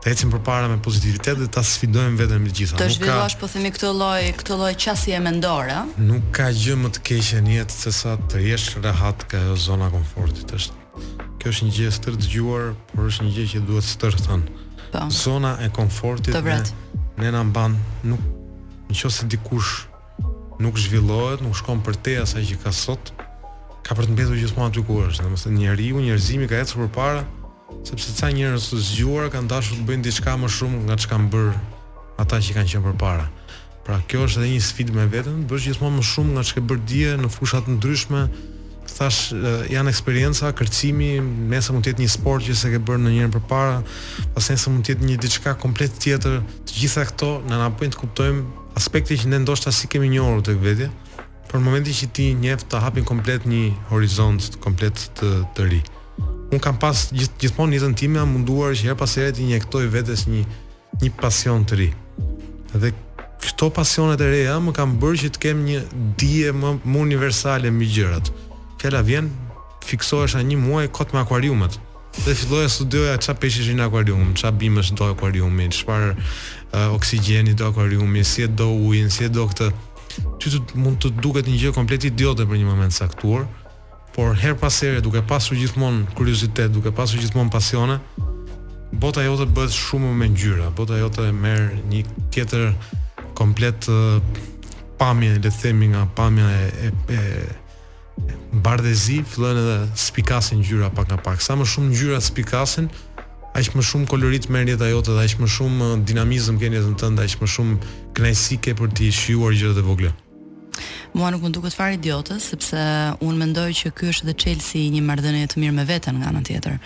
të ecim përpara me pozitivitet dhe ta sfidojmë veten me të gjitha. Të zhvillosh po themi këtë lloj, këtë lloj qasje mendore. Nuk ka gjë më të keqe në jetë se sa të jesh rehat kjo zona komfortit. Është kjo është një gjë e stërdëgjuar, por është një gjë që duhet stërthënë. Po. Zona e komfortit. Të vret. Ne, ne na mban nuk në qoftë se dikush nuk zhvillohet, nuk shkon përtej asaj që ka sot, ka për të mbetur gjithmonë aty ku është. Domethënë njeriu, njerëzimi ka ecur përpara sepse ca njerëz të zgjuar kanë dashur të bëjnë diçka më shumë nga çka kanë bërë ata që kanë qenë përpara. Pra kjo është edhe një sfidë me veten, bësh gjithmonë më shumë nga çka bërë dje në fusha të ndryshme. Thashë janë eksperienca, kërcimi, nëse mund të jetë një sport që s'e ke bërë ndonjëherë përpara, pastaj nëse mund të jetë një diçka komplet tjetër, të gjitha këto na na bëjnë të kuptojmë Aspekte që ne ndoshta s'i kemi njohur tek vetja, por në momentin që ti i njef të hapin komplet një horizont komplet të të ri. Unë kam pas gjith, gjithmonë në jetën time jam munduar që herë pas here t'i injektoj vetes një një pasion të ri. Dhe këto pasionet e reja më kanë bërë që të kem një dije më, më universale mbi gjërat. Fjala vjen fiksohesha një muaj kot me akuariumet. Dhe filloja studioja ça peshqish ka në akuarium, ça bimësh do akuariumi, çfarë uh, oksigjeni do akuariumi, si e do ujin, si e do këtë. Ty të mund të duket një gjë komplet idiote për një moment të caktuar, por herë pas here duke pasur gjithmonë kuriozitet, duke pasur gjithmonë pasione, bota jote bëhet shumë me ngjyra, bota jote merr një tjetër komplet uh, pamje, le të themi nga pamja e, e, e bardhë e zi fillojnë edhe spikasin ngjyra pak nga pak. Sa më shumë ngjyra spikasin, aq më shumë kolorit merr jeta jote dhe aq më shumë uh, dinamizëm ke në jetën tënde, aq më shumë kënaqësi ke për të shijuar gjërat e vogla. Mua nuk më duket fare idiote, sepse unë mendoj që ky është dhe çelësi i një marrëdhënie të mirë me veten nga ana tjetër.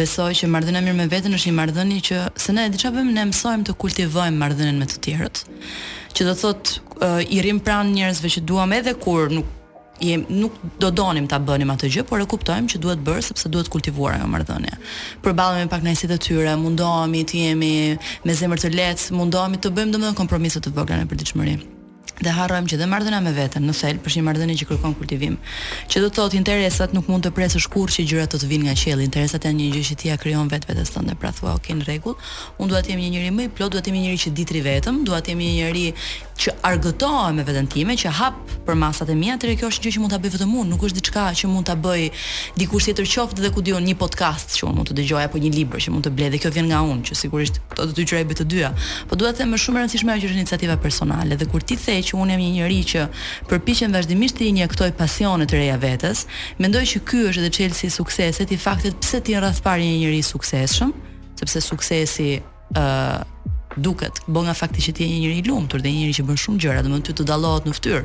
Besoj që marrëdhënia e mirë me veten është një marrëdhënie që se ne diçka bëjmë, ne mësojmë të kultivojmë marrëdhënien me të tjerët. Që do thotë uh, i rrimë pranë njerëzve që duam edhe kur nuk je nuk do donim ta bënim atë gjë, por e kuptojmë që duhet bërë sepse duhet kultivuar ajo marrëdhënie. Përballemi me pakënaqësitë e tyre, mundohemi të jemi me zemër të lehtë, mundohemi të bëjmë domethënë kompromise të vogla në përditshmëri. Dhe harrojmë që dhe marrëdhënia me veten në thelb është një marrëdhënie që kërkon kultivim. Që do të thotë interesat nuk mund të presësh kurrë që gjërat të të vinë nga qielli. Interesat janë një gjë që ti ia krijon vetë vetes tënde. Pra thua, ok, në rregull, unë dua të jem një njeri më i plot, dua të jem një njeri që di të rri vetëm, dua të jem një njeri që argëtohem me veten time, që hap përmasat e mia, atëherë kjo është një gjë që mund ta bëj vetëm unë, nuk është diçka që mund ta bëjë dikush tjetër qoftë dhe ku di unë një podcast që unë mund të dëgjoj apo një libër që mund të blej dhe kjo vjen nga unë, që sigurisht këto të dy gjëra i bëj të dyja. Po dua të them është shumë e rëndësishme ajo që është iniciativa personale dhe kur ti the që unë jam një njeri që përpiqem vazhdimisht t'i injektoj pasione të reja vetes, mendoj që ky është edhe çelësi i suksesit, i faktit pse ti radhë të parë je një njeri i suksesshëm, sepse suksesi ë uh, duket, po nga fakti që ti je një njeri i lumtur dhe një njeri që bën shumë gjëra, domethënë ty të dallohet në fytyrë,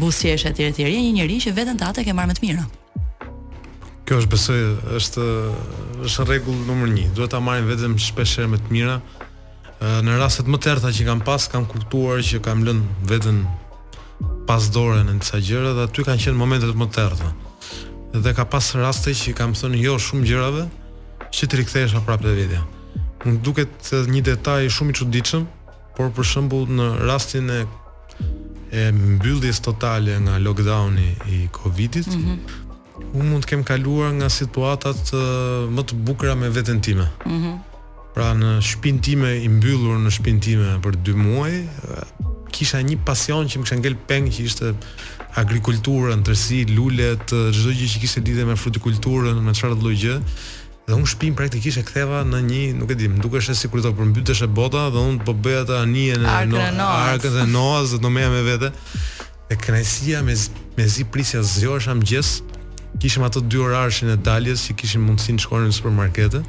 buzëqesh etj etj, je një njeri që veten tate e ke marrë me të mirë. Kjo është besoj është është rregull numër 1. Duhet ta marrim veten shpesh herë me të mira. Në rastet më të errta që kam pas, kam kuptuar që kam lënë veten pas dore në disa gjëra dhe aty kanë qenë momentet më të errta. Dhe ka pas raste që kam thënë jo shumë gjërave, që të rikthehesha prapë te vetja. Mund duket një detaj shumë i çuditshëm, por për shembull në rastin e e mbylljes totale nga lockdowni i Covidit, mm -hmm. unë mund të kem kaluar nga situatat uh, më të bukura me veten time. Mm -hmm. Pra në shpinë time i mbyllur në shpinë time për 2 muaj, kisha një pasion që më kishte ngel peng që ishte agrikultura, në tërësi lulet, çdo gjë që kishte lidhje me frutikulturën, me çfarë lloj gjë, Dhe unë shpin praktikisht e ktheva në një, nuk e di, më dukeshe sikur do përmbyteshe bota dhe unë po bëja atë anijen e Arkën e Noas. Arkën e Noas dhe do merrja me vete. Dhe kënaqësia me me zi prisja zgjohesha mëngjes, kishim ato dy orarshin e daljes që kishim mundësinë të shkonim në supermarkete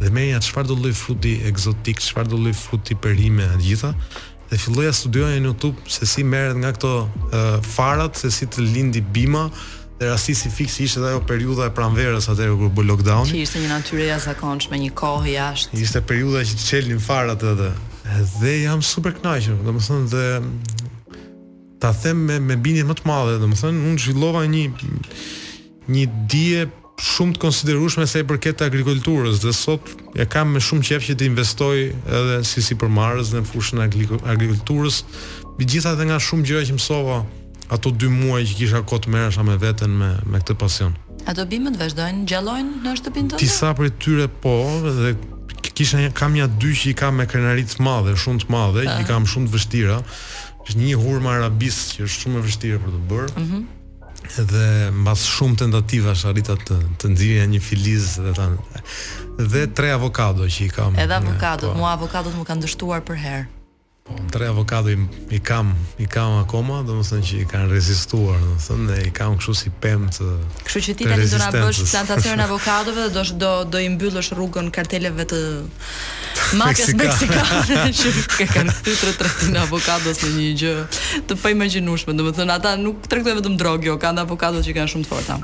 dhe merrja çfarë do lloj fruti ekzotik, çfarë do lloj fruti perime e gjitha. dhe filloja studioja në YouTube se si merret nga këto uh, farat, se si të lindi bima, dhe rastisi fiks ishte ajo periudha e pranverës atëherë kur u bë lockdown. Që ishte një natyrë e jashtëzakonshme, një kohë jashtë. Ishte periudha që çelnin farat edhe. Dhe jam super kënaqur, domethënë dhe ta them me me bindjen më të madhe, domethënë unë zhvillova një një dije shumë të konsiderueshme sa i përket agrikulturës dhe sot e kam me shumë qejf që të investoj edhe si sipërmarrës në fushën e agrikulturës, me gjithë ato nga shumë gjëra që mësova ato dy muaj që kisha kohë të merresha me veten me me këtë pasion. Ato bimët vazhdojnë gjallojnë në shtëpinë tënde? Disa prej tyre po dhe kisha një kam nja dy që i kam me krenari të madhe, shumë të madhe, që i kam shumë të vështira. Është një hurmë Arabie që është shumë e vështirë për t'u bërë. Ëh. Mm dhe mbas shumë tentativash arrita të të nxirrja një filiz dhe ta dhe tre avokado që i kam. Edhe avokadot, po. mua avokadot më kanë dështuar përherë. Po, tre avokado i, i kam, i kam akoma, domethënë që i kanë rezistuar, domethënë dhe i kam kështu si pemë të Kështu që ti tani do na bësh plantacionin avokadove dhe do do do i mbyllësh rrugën karteleve të Mafias meksikane që e kanë kthyer tregtinë e avokados në një gjë të paimagjinueshme. Domethënë ata nuk tregtojnë vetëm drogë, jo, kanë avokados që e kanë shumë të fortë.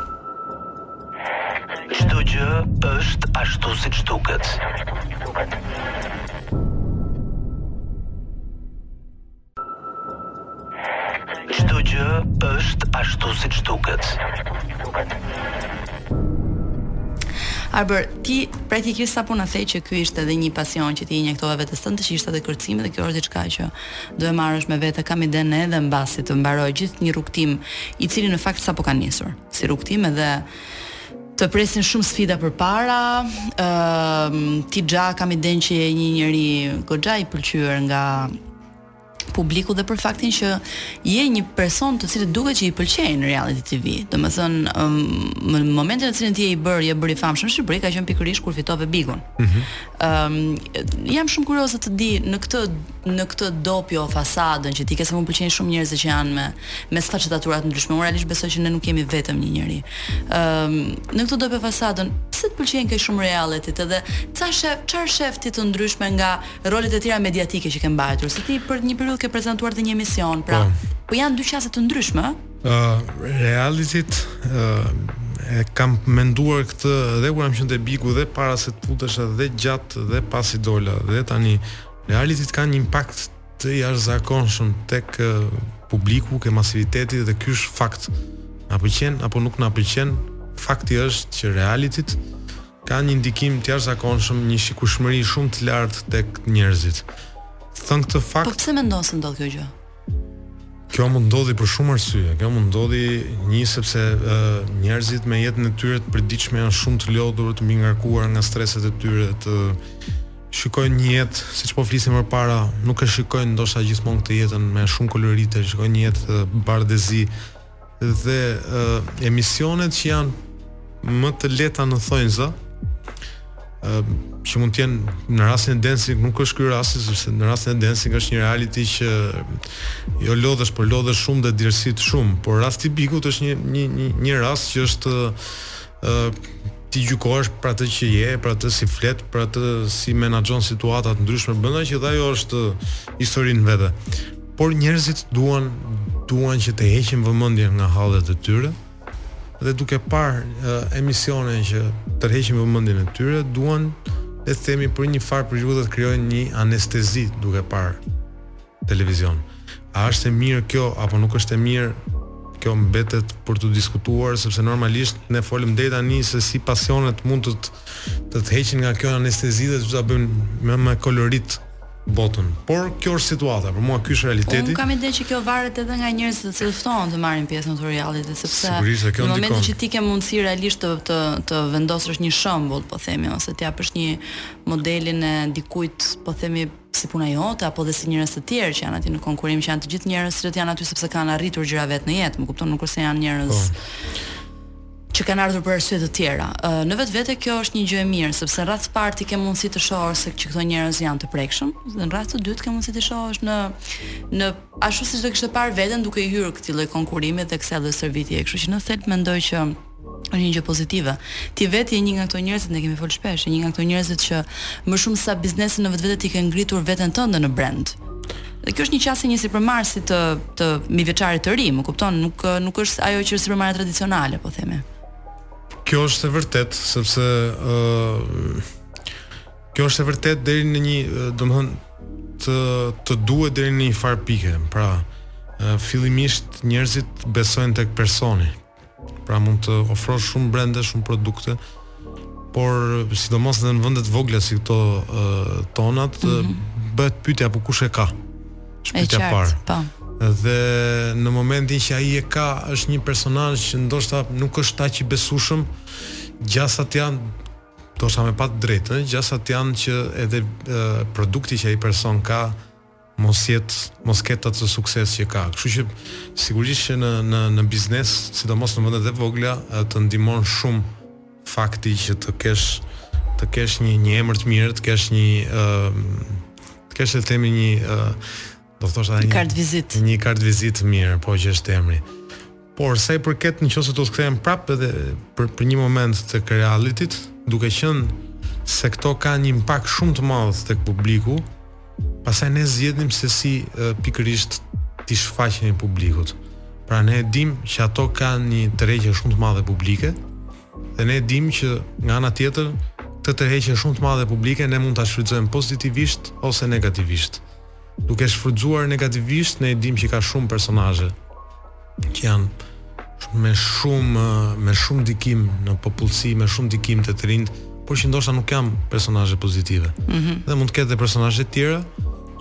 Çdo gjë është ashtu siç duket. çdo gjë është ashtu siç duket. Arbër, ti praktikisht sapo na the që ky ishte edhe një pasion që ti injektove vetes tënde, që ishte edhe kërcimi dhe kjo është diçka që do e marrësh me vete kam idenë edhe mbasi të mbaroj gjithë një rrugtim i cili në fakt sapo ka nisur. Si rrugtim edhe të presin shumë sfida përpara. Ëm uh, ti gja kam idenë që je një njeri goxha i pëlqyer nga publiku dhe për faktin që je një person të cilit duket që i pëlqejnë reality TV. Domethënë, um, në momentin në cilin ti je i bërë, je bërë i famshëm në Shqipëri, ka qenë pikërisht kur fitove Bigun. Ëm, mm -hmm. um, jam shumë kurioze të di në këtë në këtë dopio fasadën që ti ke se më pëlqejnë shumë njerëz që janë me me sfaçetatura të ndryshme. Unë realisht besoj që ne nuk jemi vetëm një njerëz. Ëm, um, në këtë dopio fasadën, pse të pëlqejnë kaq shumë reality-t dhe çfarë shef, çfarë shef ti të ndryshme nga rolet e tjera mediatike që ke mbajtur, se ti për një periudhë ke prezantuar dhe një emision, pra, po, po janë dy qasje të ndryshme, ë? Uh, realitit uh, e kam menduar këtë dhe kur kam qenë te Bigu dhe para se të futesha dhe gjatë dhe pasi dola dhe tani realitit kanë një impakt të jashtëzakonshëm tek uh, publiku, ke masiviteti dhe ky është fakt. Na pëlqen apo nuk na pëlqen, fakti është që realitit kanë një ndikim të jashtëzakonshëm, një shikueshmëri shumë të lartë tek njerëzit. Thënë këtë fakt. Po pse mendon se ndodh kjo gjë? Kjo mund të ndodhi për shumë arsye. Kjo mund të ndodhi një sepse e, njerëzit me jetën e tyre të përditshme janë shumë të lodhur, të mbingarkuar nga streset e tyre, të shikojnë një jetë, siç po flisim më parë, nuk e shikojnë ndoshta gjithmonë këtë jetën me shumë kolorite, shikojnë një jetë bardhezi, dhe uh, emisionet që janë më të lehta në thonjza, uh, që mund të jenë në rastin e dancing nuk është ky rasti sepse në rastin e dancing është një reality që jo lodhesh por lodhesh shumë dhe dirsit shumë, por rasti i Bigut është një një një, një rast që është uh, ti gjykohesh për atë që je, për atë si flet, për atë si menaxhon situata të ndryshme brenda dhe ajo është histori në vete. Por njerëzit duan duan që të heqin vëmendjen nga hallet e tyre dhe duke parë e, emisione që tërheqin vëmendjen e tyre, duan le të themi për një farë periudhe të krijojnë një anestezi duke parë televizion. A është e mirë kjo apo nuk është e mirë? Kjo mbetet për t'u diskutuar sepse normalisht ne folëm deri tani se si pasionet mund të të, të, të heqin nga kjo anestezi dhe të ta bëjnë më me kolorit botën. Por kjo është situata, për mua ky është realiteti. Unë kam idenë që kjo varet edhe nga njerëzit të cilët ftohen të marrin pjesë në këtë reality, sepse në momentin që ti ke mundësi realisht të të të vendosësh një shembull, po themi, ose të japësh një modelin e dikujt, po themi, si puna jote apo dhe si njerëz të tjerë që janë aty në konkurrim, që janë të gjithë njerëz që janë aty sepse kanë arritur gjëra vetë në jetë, më kupton, nuk është se janë njerëz. Po. që kanë ardhur për arsye të tjera. Në vetvete kjo është një gjë e mirë, sepse në radhë të parë ti ke mundësi të shohësh se që këto njerëz janë të prekshëm, dhe në radhë të dytë ke mundësi të shohësh në në ashtu siç do kishte parë veten duke i hyrë këtij lloj konkurrimi dhe kësaj lloj serviti. Kështu që në thelb mendoj që është një gjë pozitive. Ti vetë je një nga këto njerëz, ne kemi folur shpesh, një nga këto njerëz që më shumë sa biznesin në vetvete ti ke ngritur veten tënde në brand. Dhe kjo është një qasje një sipërmarrësi të të mijëvjeçarit të ri, më kupton, nuk nuk është ajo që është sipërmarrja tradicionale, po themi. Kjo është e vërtetë, sepse ë uh, kjo është e vërtetë deri në një, domethënë të të duhet deri në një farë pike. Pra, uh, fillimisht njerëzit besojnë tek personi, Pra mund të ofrosh shumë brande, shumë produkte, por sidomos edhe në vende të vogla si këto tonat, mm -hmm. bëhet pyetja po kush e ka. Është pyetja e parë. Po. Dhe në momentin që ai e ka, është një personazh që ndoshta nuk është aq i besueshëm, gjasat janë ndoshta me të padrejtë, gjasat janë që edhe produkti që ai person ka mos jetë mos ketë atë sukses që ka. Kështu që sigurisht që në në në biznes, sidomos në vendet e vogla, të ndihmon shumë fakti që të kesh të kesh një një emër të mirë, të kesh një ë të kesh të themi një ë do të thosha një kartë vizitë, një kartë vizitë të mirë, po që është emri. Por sa i përket në qoftë se do të kthehem prapë edhe për për një moment tek realityt, duke qenë se këto kanë një impakt shumë të madh tek publiku, pastaj ne zgjedhnim se si pikërisht t'i shfaqemi publikut. Pra ne e dimë që ato kanë një tërheqje shumë të madhe publike dhe ne e dimë që nga ana tjetër këtë tërheqje shumë të madhe publike ne mund ta shfrytëzojmë pozitivisht ose negativisht. duke shfrytëzuar negativisht ne e dimë që ka shumë personazhe që janë me shumë me shumë ndikim në popullsi, me shumë ndikim te të rinjtë, por që ndoshta nuk janë personazhe pozitive. Mm -hmm. Dhe mund të ketë edhe personazhe të tjera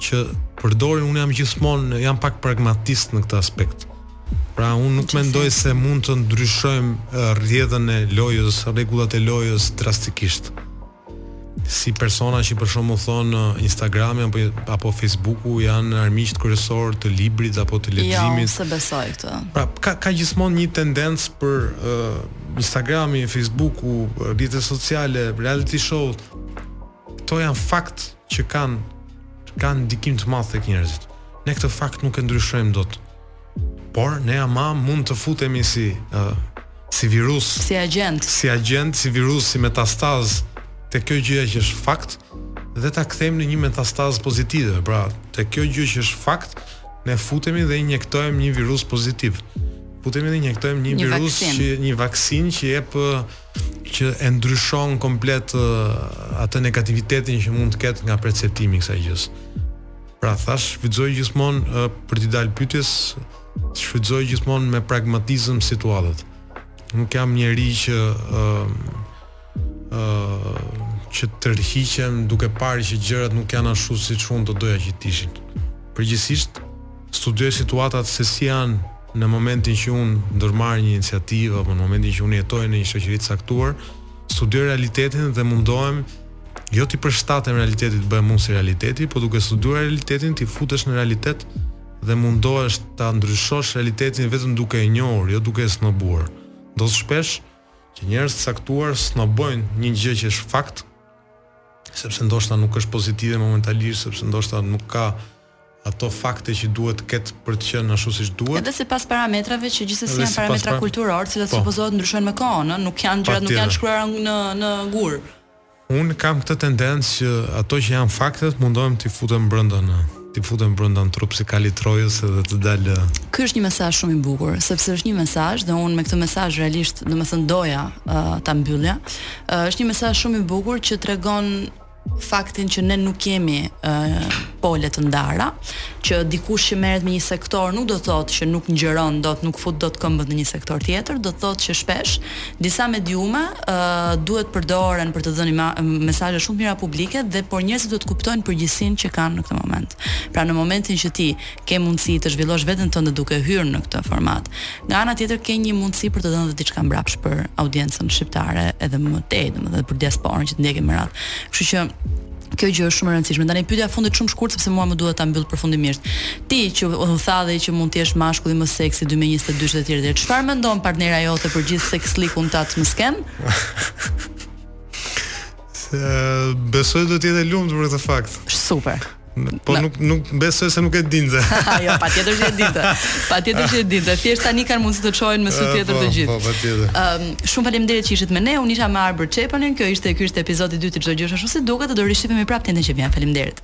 që përdorin, unë jam gjithmonë jam pak pragmatist në këtë aspekt. Pra unë nuk mendoj se mund të ndryshojmë rrjedhën e lojës, rregullat e lojës drastikisht. si persona që për shembull thonë Instagrami apo apo Facebooku janë armiqtë kryesorë të librit apo të jo, leximit. Jo, s'e besoj këtë. Pra ka ka gjithmonë një tendencë për uh, Instagrami, Facebooku, rrjete sociale, reality show. Kto janë fakt që kanë kanë ndikim të madh tek njerëzit. Ne këtë fakt nuk e ndryshojmë dot. Por ne ama mund të futemi si uh, si virus, si agjent, si agjent, si virus, si metastazë te kjo gjëja që është fakt dhe ta kthejmë në një metastazë pozitive. Pra, te kjo gjë që është fakt, ne futemi dhe injektojmë një virus pozitiv. Futemi dhe injektojmë një, një virus vaksin. që një vaksin që jep që e ndryshon komplet atë negativitetin që mund të ketë nga perceptimi i kësaj gjësë. Pra thash shfrytëzoj gjithmonë uh, për t'i dalë pyetjes, shfrytëzoj gjithmonë me pragmatizëm situatat. Nuk jam njeri që ë uh, uh, që tërhiqem duke parë që gjërat nuk janë ashtu siç unë do doja që të ishin. Përgjithsisht studioj situatat se si janë në momentin që unë ndërmarr një iniciativë apo në momentin që unë jetoj në një shoqëri të caktuar, studioj realitetin dhe mundohem Jo t'i përshtatem realitetit të bëhem unë si realiteti, po duke studiuar realitetin t'i futesh në realitet dhe mundohesh ta ndryshosh realitetin vetëm duke e njohur, jo duke e snobuar. Ndodh shpesh që njerëz të caktuar snobojnë një gjë që është fakt, sepse ndoshta nuk është pozitive momentalisht, sepse ndoshta nuk ka ato fakte që duhet të ketë për të qenë ashtu siç duhet. Edhe sipas parametrave që gjithsesi janë parametra kulturorë, të cilat po. supozohet ndryshojnë me kohën, ëh, nuk janë gjërat nuk janë shkruara në në gur. Unë kam këtë tendencë që ato që janë faktet mundohem t'i futem brenda në t'i futem brenda në trup si kali i Trojës edhe të dalë. Ky është një mesazh shumë i bukur, sepse është një mesazh dhe unë me këtë mesazh realisht, domethënë doja uh, ta mbyllja. Uh, është një mesazh shumë i bukur që tregon faktin që ne nuk kemi pole të ndara, që dikush që merret me një sektor nuk do të thotë që nuk ngjëron dot, nuk fut dot këmbët në një sektor tjetër, do të thotë që shpesh disa mediume duhet përdoren për të dhënë mesazhe shumë të mira publike dhe por njerëzit duhet të kuptojnë përgjegjësinë që kanë në këtë moment. Pra në momentin që ti ke mundësi të zhvillosh veten tënde duke hyrë në këtë format. Nga ana tjetër ke një mundësi për të dhënë dhe diçka mbrapsht për audiencën shqiptare edhe më tej, domethënë për diasporën që të ndjekin me radhë. Kështu që kjo gjë është shumë e rëndësishme. Tani pyetja e fundit shumë shkurt sepse mua më duhet ta mbyll përfundimisht. Ti që u tha dhe që mund të jesh mashkulli më seksi 2022 dhe etj etj. Çfarë mendon partnera jote për gjithë sekslikun tat në skenë? Besoj do të jetë e lumtur për këtë fakt. Super. Po nuk nuk besoj se nuk e dinë. Jo, patjetër që e din. Patjetër që e din. Thjesht tani kanë mundësi të shohin me sy tjetër të po, gjithë. Po, patjetër. Ëm, um, shumë faleminderit që ishit me ne. Unë isha me Arbër Çepanin. Kjo ishte ky ishte episodi i dytë i Çdo gjë s'është ashtu si duket. Do rishihemi prapë të hënën që vjen. Faleminderit.